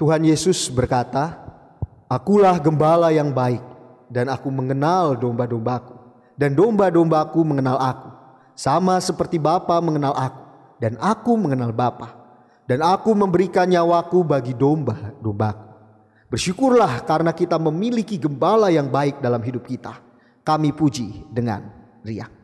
Tuhan Yesus berkata, Akulah gembala yang baik dan aku mengenal domba-dombaku dan domba-dombaku mengenal aku. Sama seperti Bapa mengenal aku dan aku mengenal Bapa. Dan aku memberikan nyawaku bagi domba-dombaku. Bersyukurlah karena kita memiliki gembala yang baik dalam hidup kita. Kami puji dengan riak.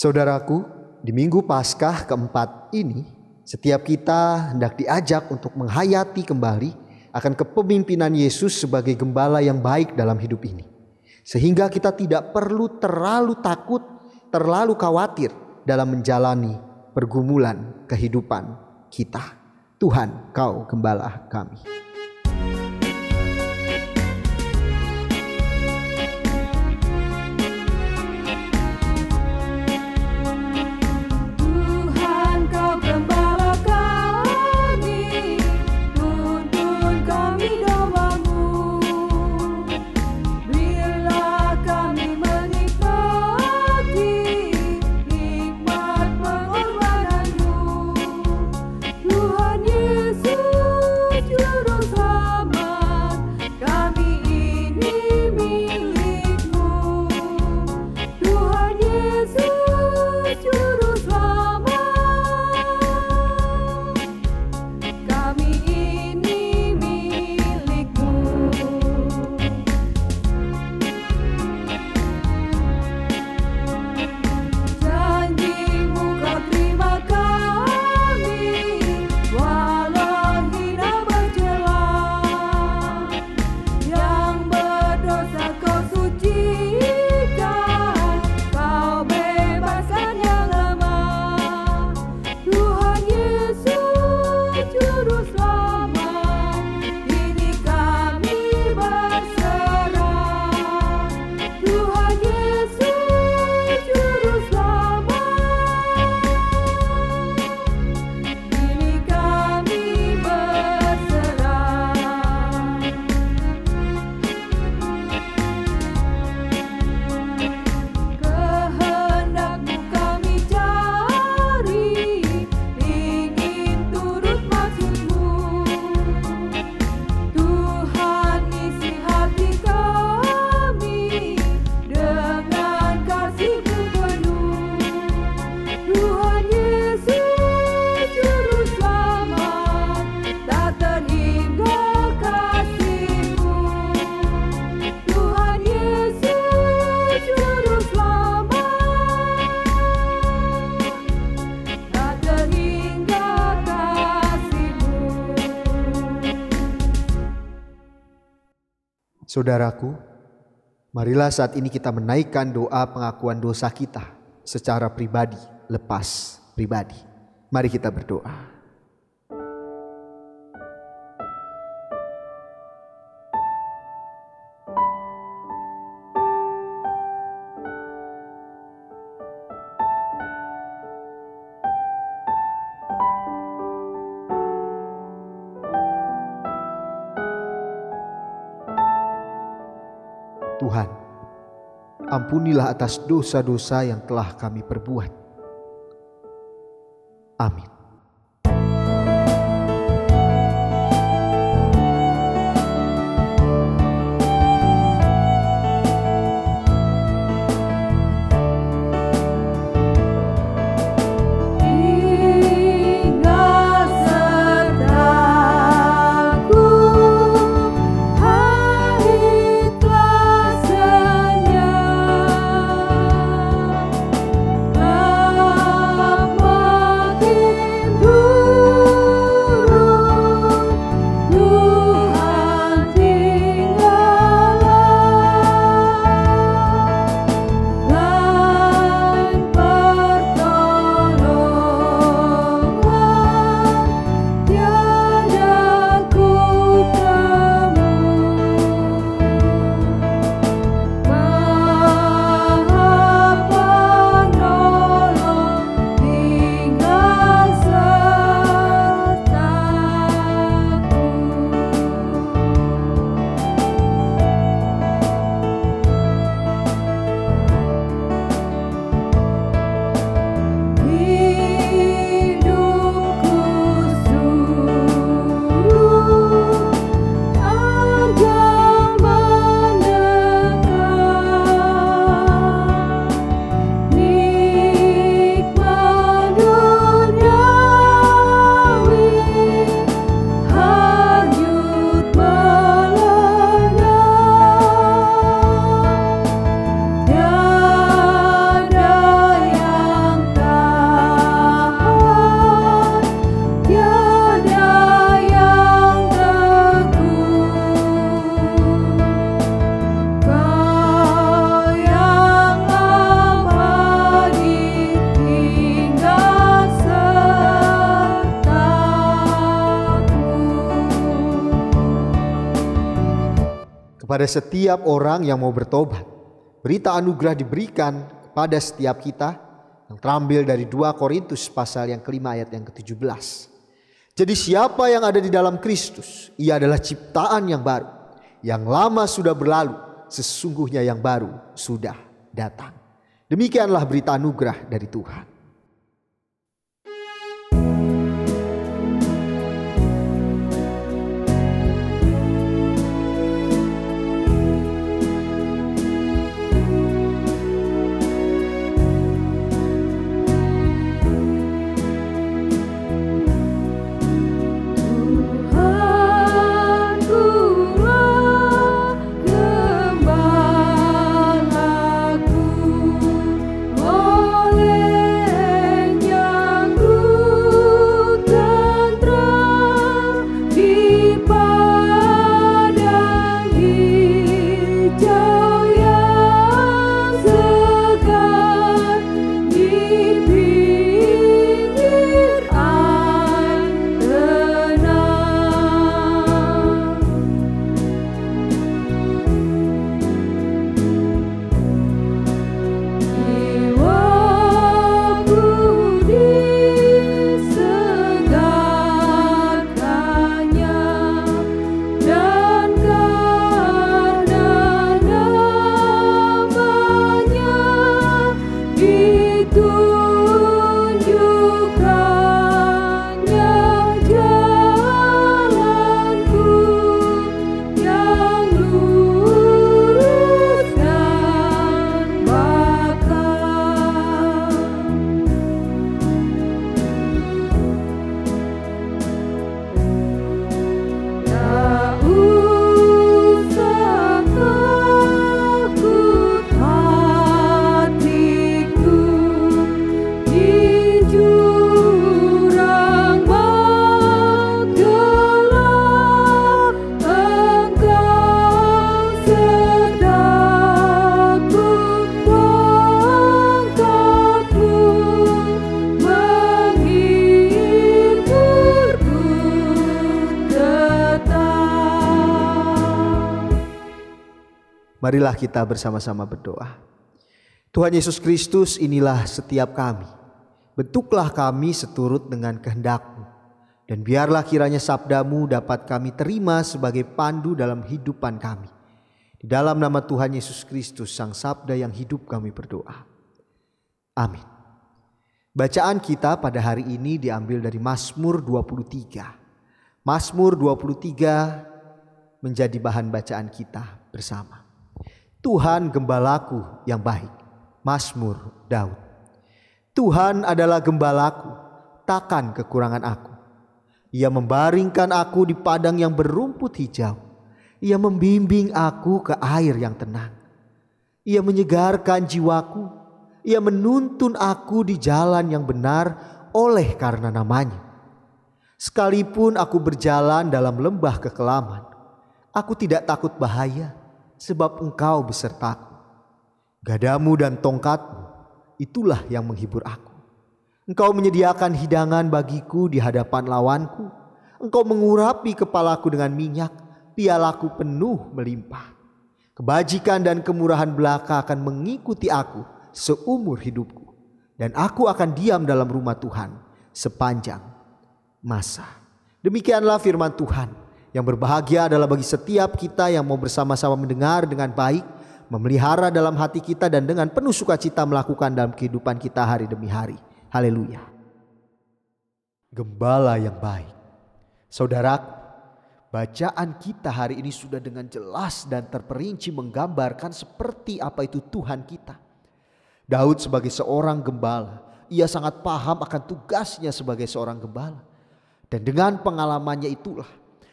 Saudaraku, di minggu Paskah keempat ini, setiap kita hendak diajak untuk menghayati kembali akan kepemimpinan Yesus sebagai gembala yang baik dalam hidup ini. Sehingga kita tidak perlu terlalu takut, terlalu khawatir dalam menjalani pergumulan kehidupan kita. Tuhan, Kau gembala kami. Saudaraku, marilah saat ini kita menaikkan doa pengakuan dosa kita secara pribadi, lepas pribadi. Mari kita berdoa. Ampunilah atas dosa-dosa yang telah kami perbuat. Amin. Kepada setiap orang yang mau bertobat. Berita anugerah diberikan kepada setiap kita yang terambil dari 2 Korintus pasal yang kelima ayat yang ke-17. Jadi siapa yang ada di dalam Kristus, ia adalah ciptaan yang baru. Yang lama sudah berlalu, sesungguhnya yang baru sudah datang. Demikianlah berita anugerah dari Tuhan. Marilah kita bersama-sama berdoa. Tuhan Yesus Kristus, inilah setiap kami. Bentuklah kami seturut dengan kehendak-Mu. Dan biarlah kiranya sabdamu dapat kami terima sebagai pandu dalam hidupan kami. Di dalam nama Tuhan Yesus Kristus, Sang Sabda yang hidup kami berdoa. Amin. Bacaan kita pada hari ini diambil dari Mazmur 23. Mazmur 23 menjadi bahan bacaan kita bersama. Tuhan gembalaku yang baik. Mazmur Daud. Tuhan adalah gembalaku, takkan kekurangan aku. Ia membaringkan aku di padang yang berumput hijau ia membimbing aku ke air yang tenang. Ia menyegarkan jiwaku. Ia menuntun aku di jalan yang benar oleh karena namanya. Sekalipun aku berjalan dalam lembah kekelaman, aku tidak takut bahaya sebab engkau besertaku. Gadamu dan tongkatmu, itulah yang menghibur aku. Engkau menyediakan hidangan bagiku di hadapan lawanku. Engkau mengurapi kepalaku dengan minyak pialaku penuh melimpah. Kebajikan dan kemurahan belaka akan mengikuti aku seumur hidupku. Dan aku akan diam dalam rumah Tuhan sepanjang masa. Demikianlah firman Tuhan. Yang berbahagia adalah bagi setiap kita yang mau bersama-sama mendengar dengan baik, memelihara dalam hati kita dan dengan penuh sukacita melakukan dalam kehidupan kita hari demi hari. Haleluya. Gembala yang baik. Saudara, Bacaan kita hari ini sudah dengan jelas dan terperinci menggambarkan seperti apa itu Tuhan kita. Daud sebagai seorang gembala, ia sangat paham akan tugasnya sebagai seorang gembala. Dan dengan pengalamannya itulah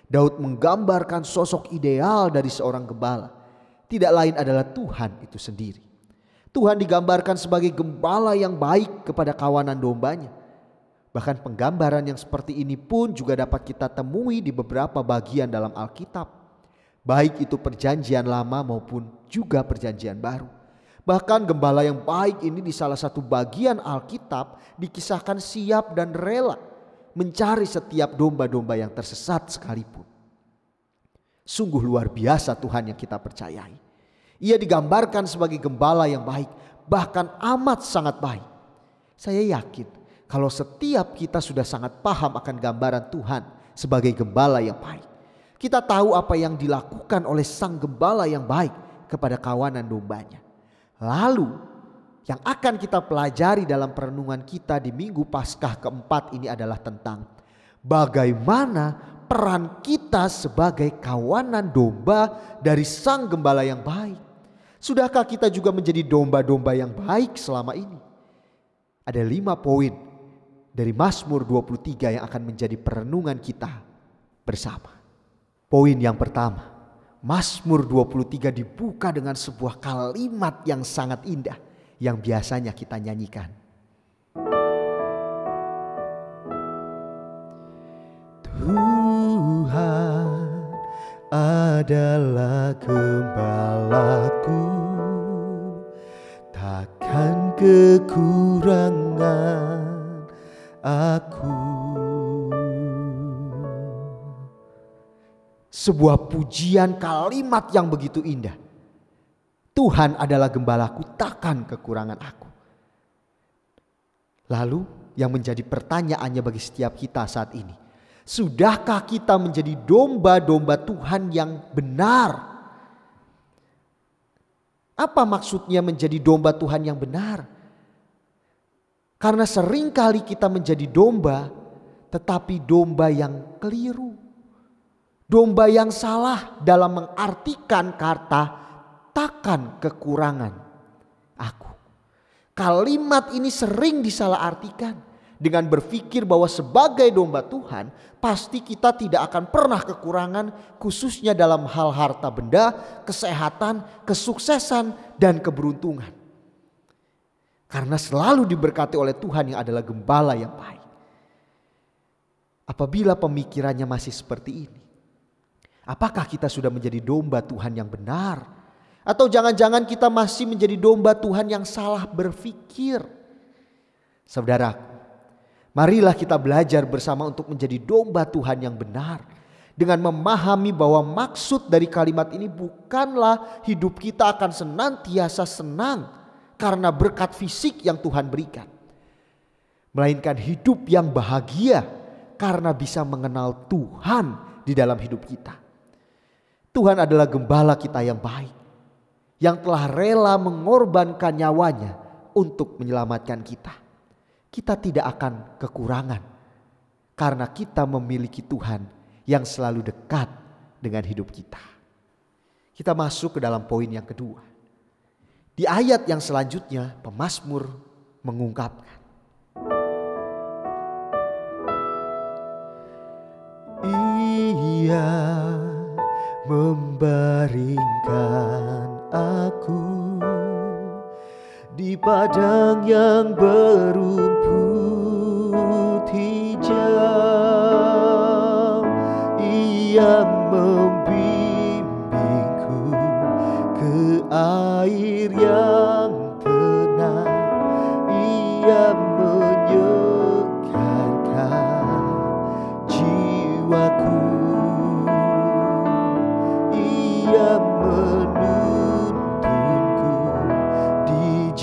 Daud menggambarkan sosok ideal dari seorang gembala. Tidak lain adalah Tuhan itu sendiri. Tuhan digambarkan sebagai gembala yang baik kepada kawanan dombanya Bahkan penggambaran yang seperti ini pun juga dapat kita temui di beberapa bagian dalam Alkitab. Baik itu perjanjian lama maupun juga perjanjian baru. Bahkan gembala yang baik ini di salah satu bagian Alkitab dikisahkan siap dan rela mencari setiap domba-domba yang tersesat sekalipun. Sungguh luar biasa Tuhan yang kita percayai. Ia digambarkan sebagai gembala yang baik, bahkan amat sangat baik. Saya yakin kalau setiap kita sudah sangat paham akan gambaran Tuhan sebagai gembala yang baik. Kita tahu apa yang dilakukan oleh sang gembala yang baik kepada kawanan dombanya. Lalu yang akan kita pelajari dalam perenungan kita di minggu Paskah keempat ini adalah tentang bagaimana peran kita sebagai kawanan domba dari sang gembala yang baik. Sudahkah kita juga menjadi domba-domba yang baik selama ini? Ada lima poin dari Mazmur 23 yang akan menjadi perenungan kita bersama. Poin yang pertama, Mazmur 23 dibuka dengan sebuah kalimat yang sangat indah yang biasanya kita nyanyikan. Tuhan adalah gembalaku takkan kekurangan aku. Sebuah pujian kalimat yang begitu indah. Tuhan adalah gembalaku, takkan kekurangan aku. Lalu yang menjadi pertanyaannya bagi setiap kita saat ini. Sudahkah kita menjadi domba-domba Tuhan yang benar? Apa maksudnya menjadi domba Tuhan yang benar? Karena sering kali kita menjadi domba, tetapi domba yang keliru. Domba yang salah dalam mengartikan kata takkan kekurangan aku. Kalimat ini sering disalahartikan dengan berpikir bahwa sebagai domba Tuhan pasti kita tidak akan pernah kekurangan khususnya dalam hal harta benda, kesehatan, kesuksesan dan keberuntungan. Karena selalu diberkati oleh Tuhan yang adalah gembala yang baik. Apabila pemikirannya masih seperti ini. Apakah kita sudah menjadi domba Tuhan yang benar? Atau jangan-jangan kita masih menjadi domba Tuhan yang salah berpikir? Saudara, marilah kita belajar bersama untuk menjadi domba Tuhan yang benar. Dengan memahami bahwa maksud dari kalimat ini bukanlah hidup kita akan senantiasa senang karena berkat fisik yang Tuhan berikan, melainkan hidup yang bahagia karena bisa mengenal Tuhan di dalam hidup kita. Tuhan adalah gembala kita yang baik, yang telah rela mengorbankan nyawanya untuk menyelamatkan kita. Kita tidak akan kekurangan karena kita memiliki Tuhan yang selalu dekat dengan hidup kita. Kita masuk ke dalam poin yang kedua. Di ayat yang selanjutnya, pemazmur mengungkapkan, Ia membaringkan aku di padang yang berumput hijau. Ia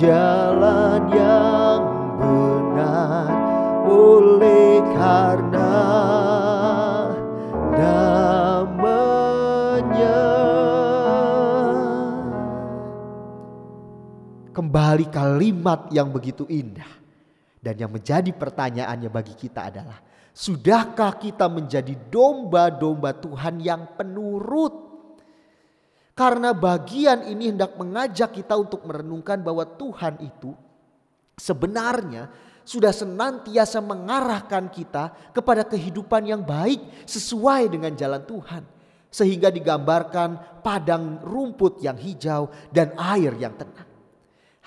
jalan yang benar oleh karena namanya. Kembali kalimat yang begitu indah dan yang menjadi pertanyaannya bagi kita adalah Sudahkah kita menjadi domba-domba Tuhan yang penurut? Karena bagian ini hendak mengajak kita untuk merenungkan bahwa Tuhan itu sebenarnya sudah senantiasa mengarahkan kita kepada kehidupan yang baik sesuai dengan jalan Tuhan. Sehingga digambarkan padang rumput yang hijau dan air yang tenang.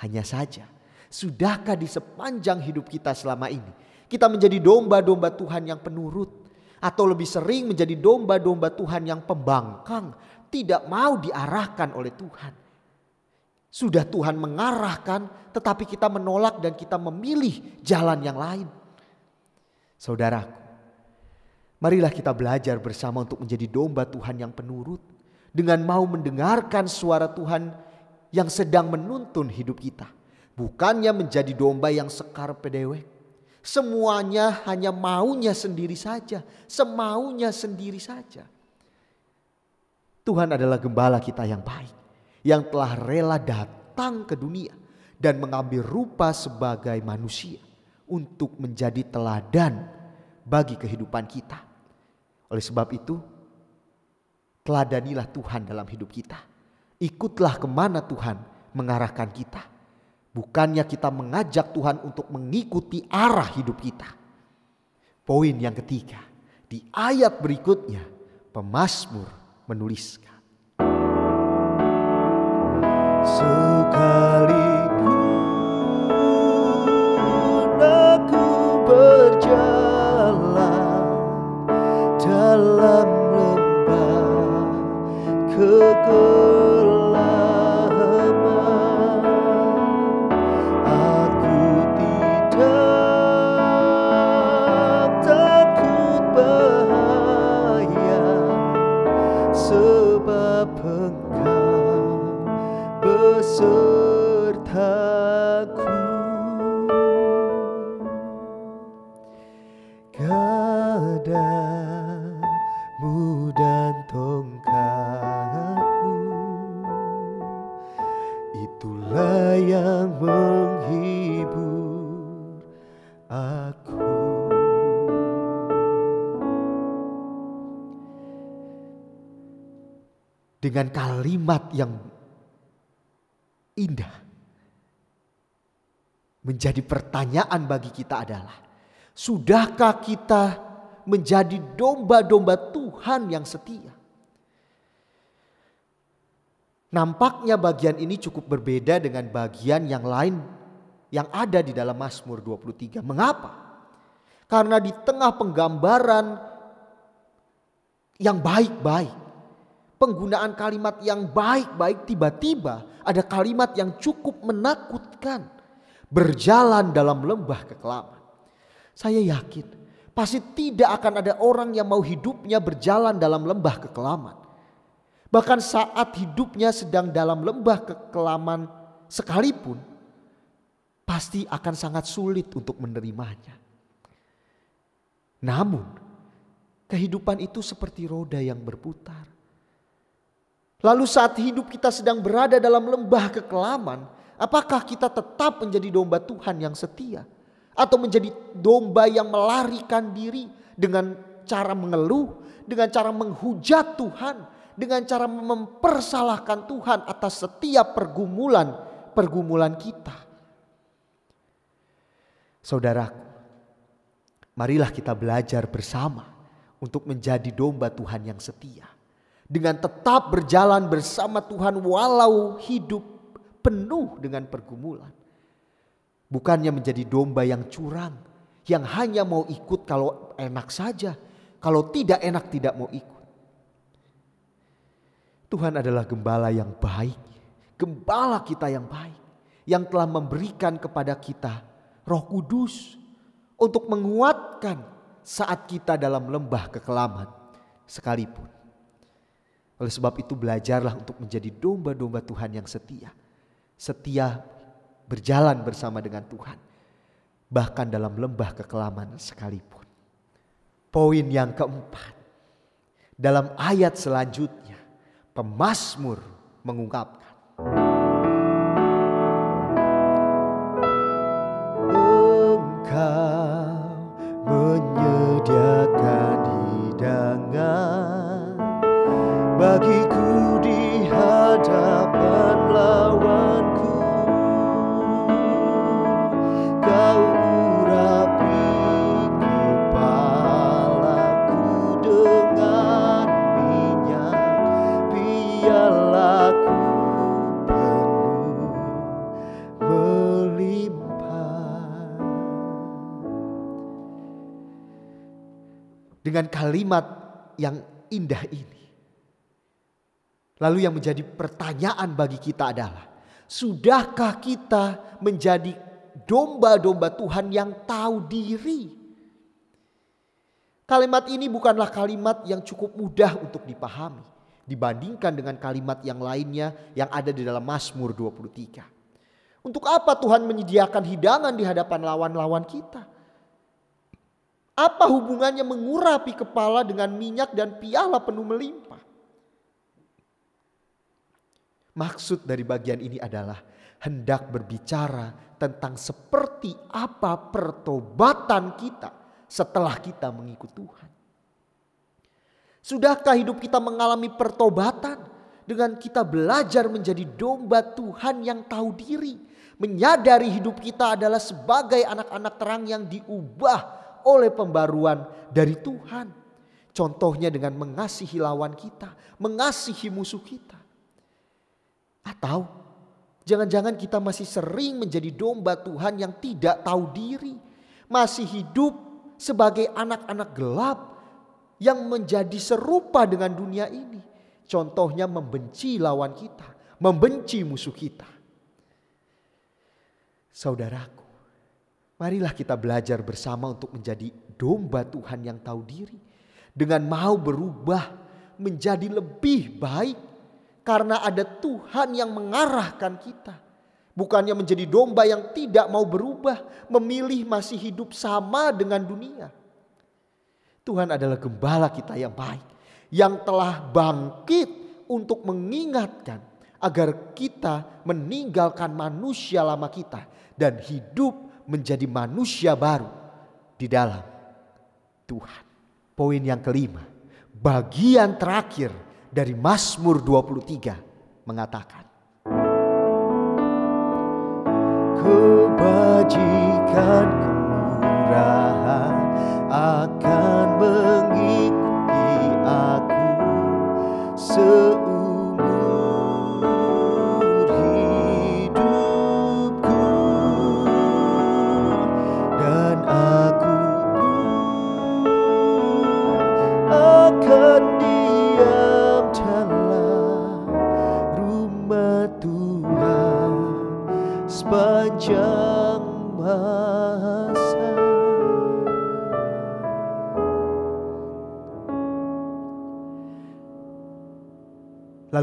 Hanya saja, sudahkah di sepanjang hidup kita selama ini kita menjadi domba-domba Tuhan yang penurut. Atau lebih sering menjadi domba-domba Tuhan yang pembangkang. Tidak mau diarahkan oleh Tuhan. Sudah Tuhan mengarahkan tetapi kita menolak dan kita memilih jalan yang lain. Saudaraku, marilah kita belajar bersama untuk menjadi domba Tuhan yang penurut. Dengan mau mendengarkan suara Tuhan yang sedang menuntun hidup kita. Bukannya menjadi domba yang sekar pedewek Semuanya hanya maunya sendiri saja, semaunya sendiri saja. Tuhan adalah gembala kita yang baik, yang telah rela datang ke dunia dan mengambil rupa sebagai manusia untuk menjadi teladan bagi kehidupan kita. Oleh sebab itu, teladanilah Tuhan dalam hidup kita. Ikutlah ke mana Tuhan mengarahkan kita Bukannya kita mengajak Tuhan untuk mengikuti arah hidup kita. Poin yang ketiga, di ayat berikutnya, pemazmur menuliskan. Sekalipun dengan kalimat yang indah. Menjadi pertanyaan bagi kita adalah, sudahkah kita menjadi domba-domba Tuhan yang setia? Nampaknya bagian ini cukup berbeda dengan bagian yang lain yang ada di dalam Mazmur 23. Mengapa? Karena di tengah penggambaran yang baik-baik, penggunaan kalimat yang baik-baik tiba-tiba ada kalimat yang cukup menakutkan. Berjalan dalam lembah kekelaman. Saya yakin pasti tidak akan ada orang yang mau hidupnya berjalan dalam lembah kekelaman. Bahkan saat hidupnya sedang dalam lembah kekelaman sekalipun pasti akan sangat sulit untuk menerimanya. Namun kehidupan itu seperti roda yang berputar Lalu saat hidup kita sedang berada dalam lembah kekelaman, apakah kita tetap menjadi domba Tuhan yang setia? Atau menjadi domba yang melarikan diri dengan cara mengeluh, dengan cara menghujat Tuhan, dengan cara mempersalahkan Tuhan atas setiap pergumulan pergumulan kita. Saudaraku, marilah kita belajar bersama untuk menjadi domba Tuhan yang setia. Dengan tetap berjalan bersama Tuhan walau hidup penuh dengan pergumulan. Bukannya menjadi domba yang curang, yang hanya mau ikut kalau enak saja, kalau tidak enak tidak mau ikut. Tuhan adalah gembala yang baik, gembala kita yang baik, yang telah memberikan kepada kita Roh Kudus untuk menguatkan saat kita dalam lembah kekelaman sekalipun. Oleh sebab itu belajarlah untuk menjadi domba-domba Tuhan yang setia. Setia berjalan bersama dengan Tuhan. Bahkan dalam lembah kekelaman sekalipun. Poin yang keempat. Dalam ayat selanjutnya. Pemasmur mengungkapkan. Dengan kalimat yang indah ini Lalu yang menjadi pertanyaan bagi kita adalah, sudahkah kita menjadi domba-domba Tuhan yang tahu diri? Kalimat ini bukanlah kalimat yang cukup mudah untuk dipahami dibandingkan dengan kalimat yang lainnya yang ada di dalam Mazmur 23. Untuk apa Tuhan menyediakan hidangan di hadapan lawan-lawan kita? Apa hubungannya mengurapi kepala dengan minyak dan piala penuh melimpah? Maksud dari bagian ini adalah hendak berbicara tentang seperti apa pertobatan kita setelah kita mengikut Tuhan. Sudahkah hidup kita mengalami pertobatan dengan kita belajar menjadi domba Tuhan yang tahu diri, menyadari hidup kita adalah sebagai anak-anak terang yang diubah oleh pembaruan dari Tuhan. Contohnya dengan mengasihi lawan kita, mengasihi musuh kita. Atau jangan-jangan kita masih sering menjadi domba Tuhan yang tidak tahu diri. Masih hidup sebagai anak-anak gelap yang menjadi serupa dengan dunia ini. Contohnya membenci lawan kita, membenci musuh kita. Saudaraku, marilah kita belajar bersama untuk menjadi domba Tuhan yang tahu diri. Dengan mau berubah menjadi lebih baik karena ada Tuhan yang mengarahkan kita. Bukannya menjadi domba yang tidak mau berubah, memilih masih hidup sama dengan dunia. Tuhan adalah gembala kita yang baik, yang telah bangkit untuk mengingatkan agar kita meninggalkan manusia lama kita dan hidup menjadi manusia baru di dalam Tuhan. Poin yang kelima, bagian terakhir dari Mazmur 23 mengatakan. Kebajikan kemurahan akan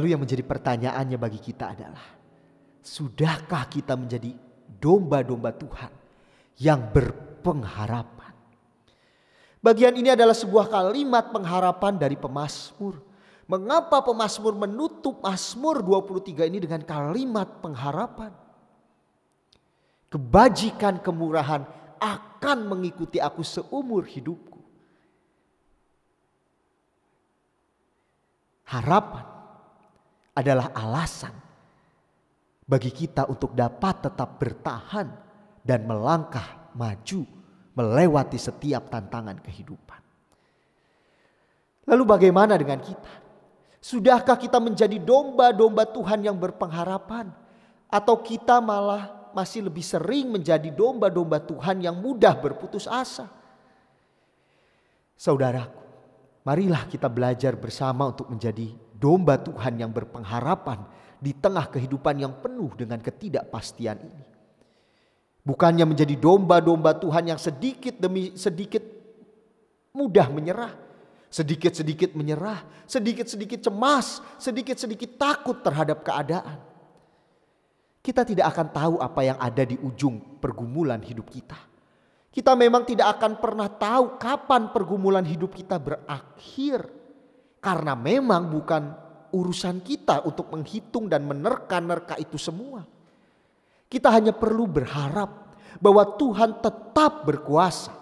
Lalu yang menjadi pertanyaannya bagi kita adalah, sudahkah kita menjadi domba-domba Tuhan yang berpengharapan? Bagian ini adalah sebuah kalimat pengharapan dari pemazmur. Mengapa pemazmur menutup Mazmur 23 ini dengan kalimat pengharapan? Kebajikan kemurahan akan mengikuti aku seumur hidupku. Harapan adalah alasan bagi kita untuk dapat tetap bertahan dan melangkah maju melewati setiap tantangan kehidupan. Lalu bagaimana dengan kita? Sudahkah kita menjadi domba-domba Tuhan yang berpengharapan? Atau kita malah masih lebih sering menjadi domba-domba Tuhan yang mudah berputus asa? Saudaraku, marilah kita belajar bersama untuk menjadi domba Tuhan yang berpengharapan di tengah kehidupan yang penuh dengan ketidakpastian ini. Bukannya menjadi domba-domba Tuhan yang sedikit demi sedikit mudah menyerah, sedikit-sedikit menyerah, sedikit-sedikit cemas, sedikit-sedikit takut terhadap keadaan. Kita tidak akan tahu apa yang ada di ujung pergumulan hidup kita. Kita memang tidak akan pernah tahu kapan pergumulan hidup kita berakhir. Karena memang bukan urusan kita untuk menghitung dan menerka-nerka itu semua. Kita hanya perlu berharap bahwa Tuhan tetap berkuasa.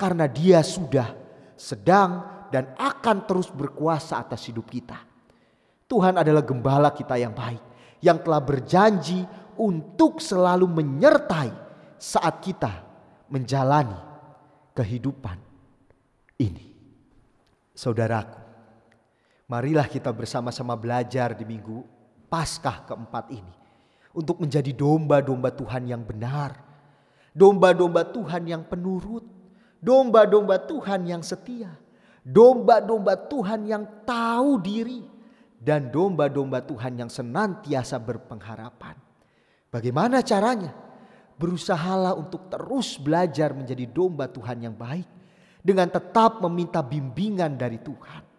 Karena dia sudah sedang dan akan terus berkuasa atas hidup kita. Tuhan adalah gembala kita yang baik, yang telah berjanji untuk selalu menyertai saat kita menjalani kehidupan ini. Saudaraku, marilah kita bersama-sama belajar di minggu Paskah keempat ini untuk menjadi domba-domba Tuhan yang benar, domba-domba Tuhan yang penurut, domba-domba Tuhan yang setia, domba-domba Tuhan yang tahu diri, dan domba-domba Tuhan yang senantiasa berpengharapan. Bagaimana caranya? Berusahalah untuk terus belajar menjadi domba Tuhan yang baik dengan tetap meminta bimbingan dari Tuhan.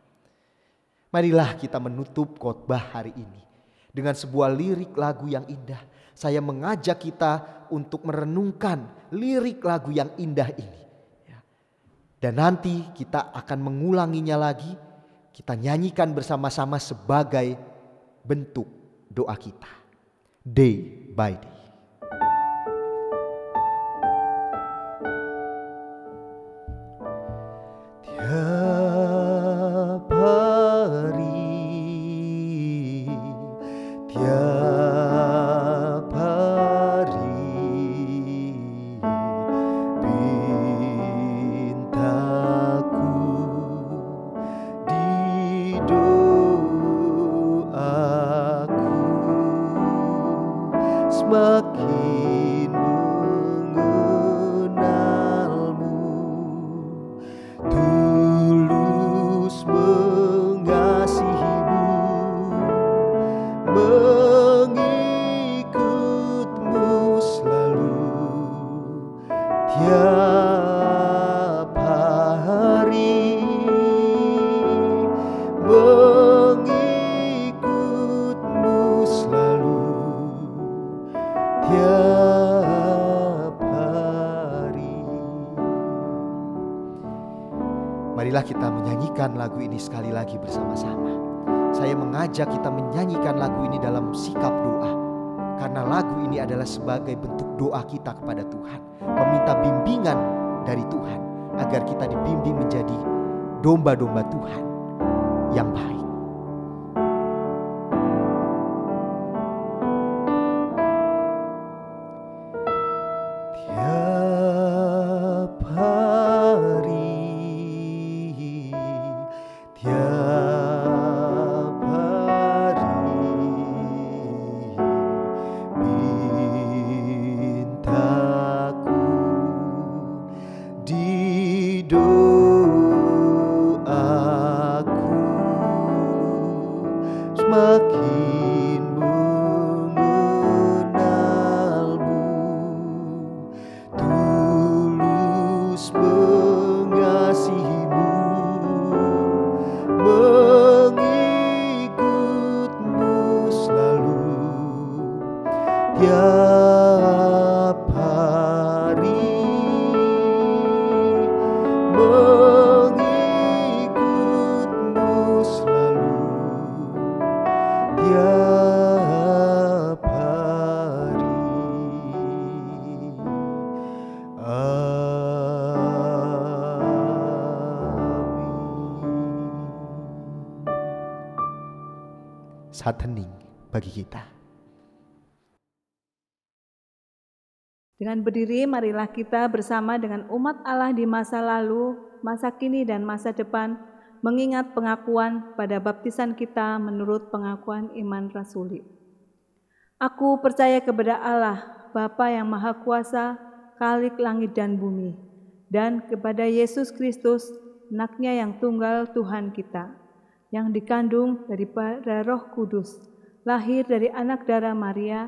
Marilah kita menutup khotbah hari ini dengan sebuah lirik lagu yang indah. Saya mengajak kita untuk merenungkan lirik lagu yang indah ini. Dan nanti kita akan mengulanginya lagi. Kita nyanyikan bersama-sama sebagai bentuk doa kita. Day by day. Kita menyanyikan lagu ini sekali lagi bersama-sama. Saya mengajak kita menyanyikan lagu ini dalam sikap doa. Karena lagu ini adalah sebagai bentuk doa kita kepada Tuhan. Meminta bimbingan dari Tuhan. Agar kita dibimbing menjadi domba-domba Tuhan yang baik. setiap hari mengikutmu selalu. Tiap hari Amin. Saat hening bagi kita. Dengan berdiri, marilah kita bersama dengan umat Allah di masa lalu, masa kini, dan masa depan, mengingat pengakuan pada baptisan kita menurut pengakuan iman rasuli. Aku percaya kepada Allah, Bapa yang Maha Kuasa, Khalik langit dan bumi, dan kepada Yesus Kristus, anaknya yang tunggal Tuhan kita, yang dikandung daripada roh kudus, lahir dari anak darah Maria,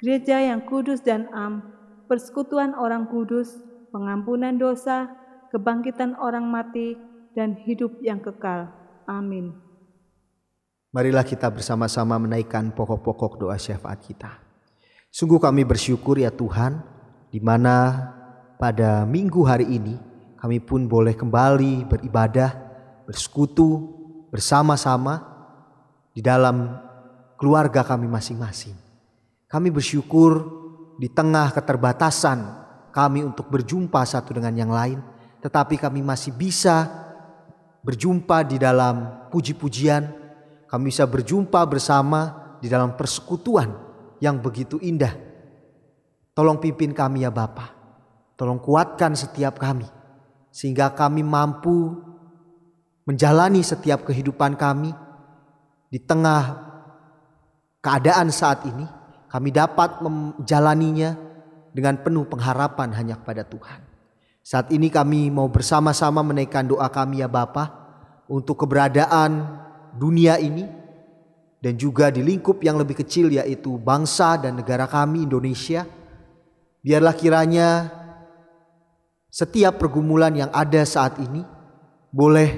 gereja yang kudus dan am, persekutuan orang kudus, pengampunan dosa, kebangkitan orang mati, dan hidup yang kekal. Amin. Marilah kita bersama-sama menaikkan pokok-pokok doa syafaat kita. Sungguh kami bersyukur ya Tuhan, di mana pada minggu hari ini kami pun boleh kembali beribadah, bersekutu bersama-sama di dalam keluarga kami masing-masing. Kami bersyukur di tengah keterbatasan kami untuk berjumpa satu dengan yang lain, tetapi kami masih bisa berjumpa di dalam puji-pujian, kami bisa berjumpa bersama di dalam persekutuan yang begitu indah. Tolong pimpin kami ya Bapa. Tolong kuatkan setiap kami sehingga kami mampu menjalani setiap kehidupan kami di tengah keadaan saat ini kami dapat menjalaninya dengan penuh pengharapan hanya kepada Tuhan. Saat ini kami mau bersama-sama menaikkan doa kami ya Bapa untuk keberadaan dunia ini dan juga di lingkup yang lebih kecil yaitu bangsa dan negara kami Indonesia. Biarlah kiranya setiap pergumulan yang ada saat ini boleh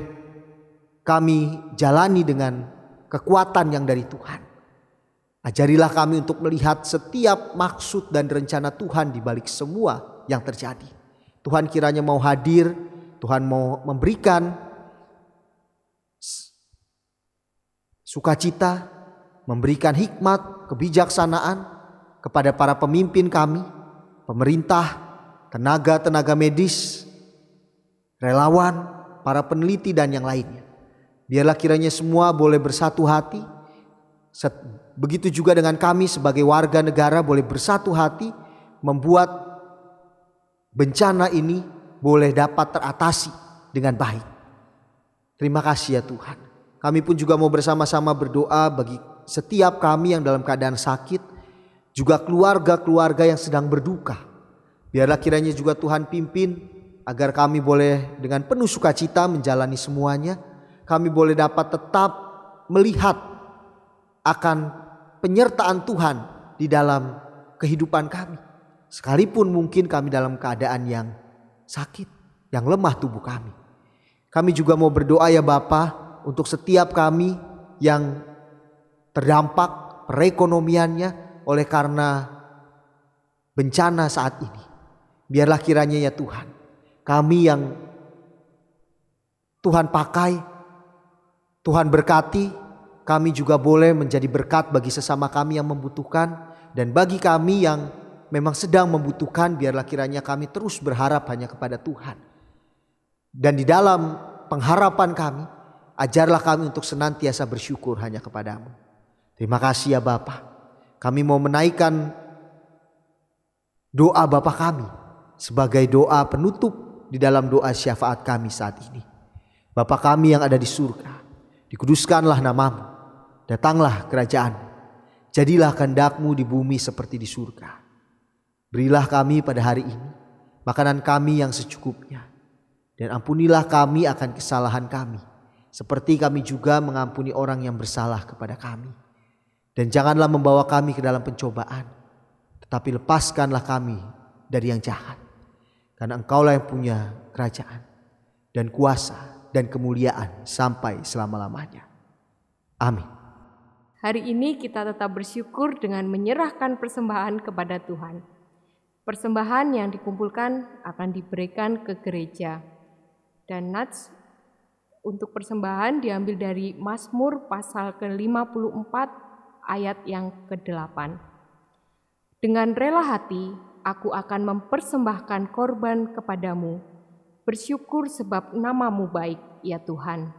kami jalani dengan kekuatan yang dari Tuhan. Ajarilah kami untuk melihat setiap maksud dan rencana Tuhan di balik semua yang terjadi. Tuhan kiranya mau hadir, Tuhan mau memberikan sukacita, memberikan hikmat, kebijaksanaan kepada para pemimpin kami, pemerintah, tenaga-tenaga medis, relawan, para peneliti dan yang lainnya. Biarlah kiranya semua boleh bersatu hati Begitu juga dengan kami sebagai warga negara boleh bersatu hati membuat bencana ini boleh dapat teratasi dengan baik. Terima kasih ya Tuhan. Kami pun juga mau bersama-sama berdoa bagi setiap kami yang dalam keadaan sakit, juga keluarga-keluarga yang sedang berduka. Biarlah kiranya juga Tuhan pimpin agar kami boleh dengan penuh sukacita menjalani semuanya. Kami boleh dapat tetap melihat akan penyertaan Tuhan di dalam kehidupan kami. Sekalipun mungkin kami dalam keadaan yang sakit, yang lemah tubuh kami. Kami juga mau berdoa ya Bapa untuk setiap kami yang terdampak perekonomiannya oleh karena bencana saat ini. Biarlah kiranya ya Tuhan, kami yang Tuhan pakai, Tuhan berkati, kami juga boleh menjadi berkat bagi sesama kami yang membutuhkan dan bagi kami yang memang sedang membutuhkan biarlah kiranya kami terus berharap hanya kepada Tuhan. Dan di dalam pengharapan kami, ajarlah kami untuk senantiasa bersyukur hanya kepadamu. Terima kasih ya Bapa. Kami mau menaikkan doa Bapa kami sebagai doa penutup di dalam doa syafaat kami saat ini. Bapa kami yang ada di surga, dikuduskanlah namamu. Datanglah kerajaan. Jadilah kehendakmu di bumi seperti di surga. Berilah kami pada hari ini makanan kami yang secukupnya. Dan ampunilah kami akan kesalahan kami. Seperti kami juga mengampuni orang yang bersalah kepada kami. Dan janganlah membawa kami ke dalam pencobaan. Tetapi lepaskanlah kami dari yang jahat. Karena engkaulah yang punya kerajaan. Dan kuasa dan kemuliaan sampai selama-lamanya. Amin. Hari ini kita tetap bersyukur dengan menyerahkan persembahan kepada Tuhan. Persembahan yang dikumpulkan akan diberikan ke gereja. Dan nats untuk persembahan diambil dari Mazmur pasal ke-54 ayat yang ke-8. Dengan rela hati, aku akan mempersembahkan korban kepadamu. Bersyukur sebab namamu baik, ya Tuhan.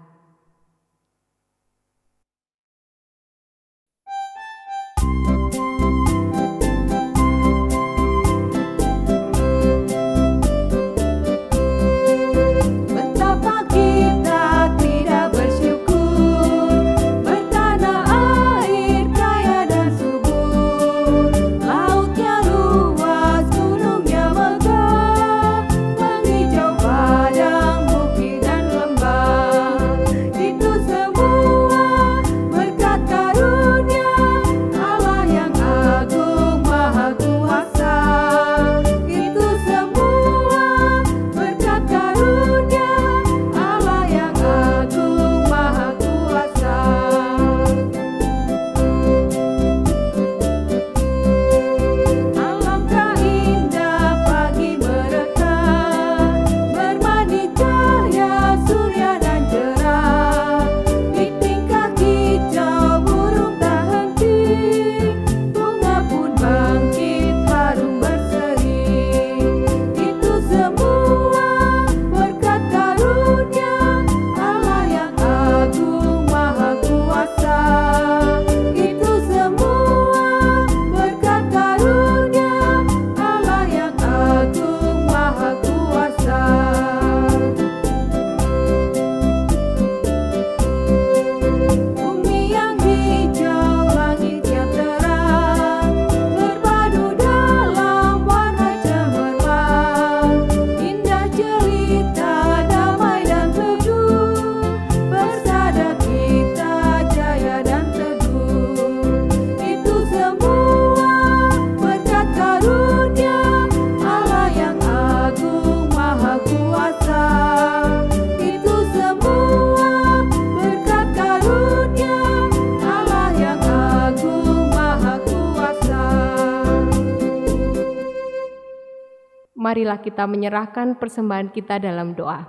Marilah kita menyerahkan persembahan kita dalam doa.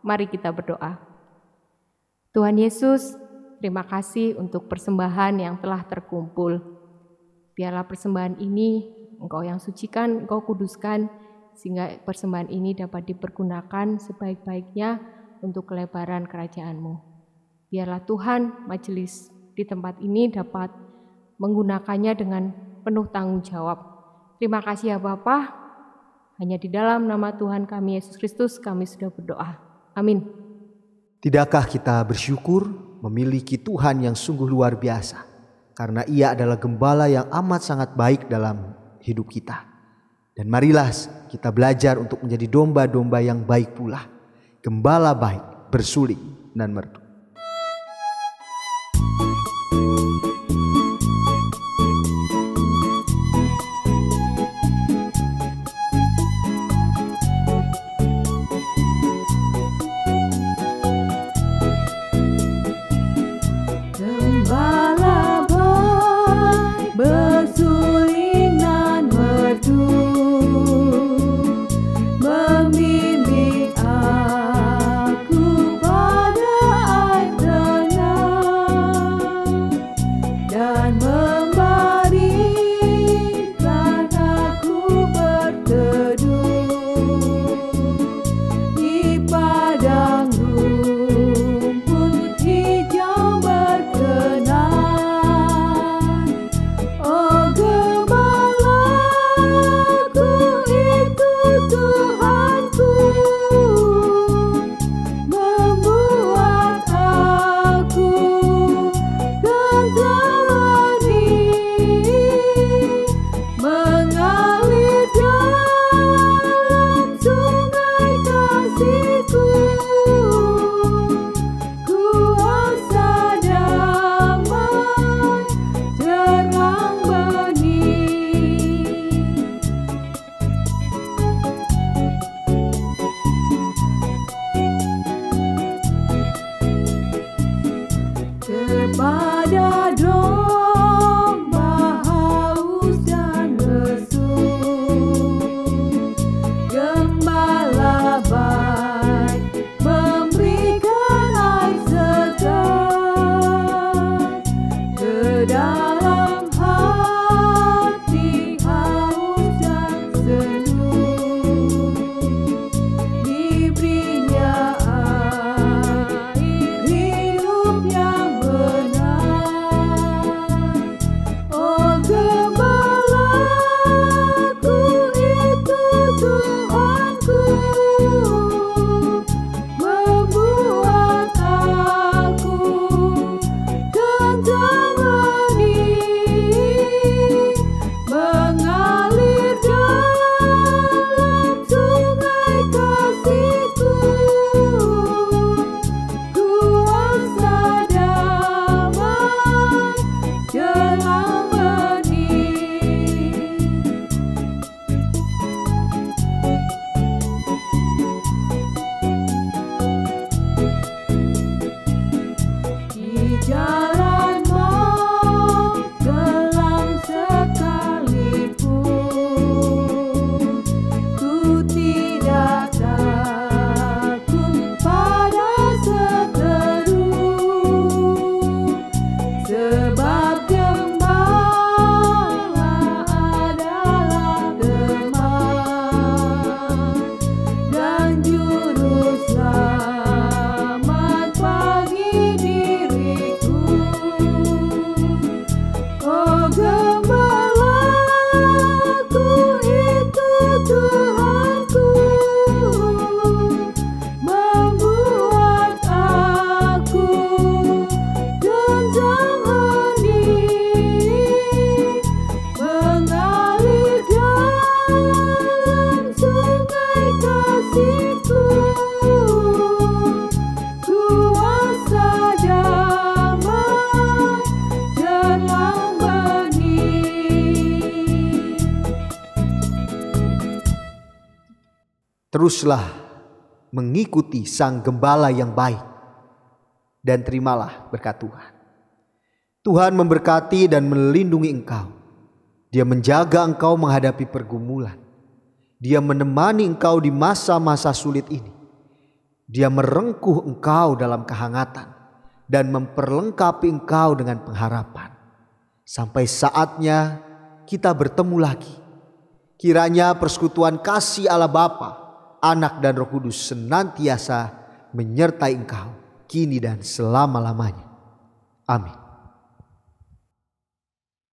Mari kita berdoa. Tuhan Yesus, terima kasih untuk persembahan yang telah terkumpul. Biarlah persembahan ini Engkau yang sucikan, Engkau kuduskan, sehingga persembahan ini dapat dipergunakan sebaik-baiknya untuk kelebaran kerajaan-Mu. Biarlah Tuhan majelis di tempat ini dapat menggunakannya dengan penuh tanggung jawab. Terima kasih ya Bapak, hanya di dalam nama Tuhan kami Yesus Kristus kami sudah berdoa. Amin. Tidakkah kita bersyukur memiliki Tuhan yang sungguh luar biasa? Karena ia adalah gembala yang amat sangat baik dalam hidup kita. Dan marilah kita belajar untuk menjadi domba-domba yang baik pula. Gembala baik, bersuling dan merdu. Teruslah mengikuti sang gembala yang baik dan terimalah berkat Tuhan. Tuhan memberkati dan melindungi engkau. Dia menjaga engkau menghadapi pergumulan. Dia menemani engkau di masa-masa sulit ini. Dia merengkuh engkau dalam kehangatan dan memperlengkapi engkau dengan pengharapan. Sampai saatnya kita bertemu lagi. Kiranya persekutuan kasih Allah Bapa, Anak dan Roh Kudus senantiasa menyertai engkau kini dan selama-lamanya. Amin.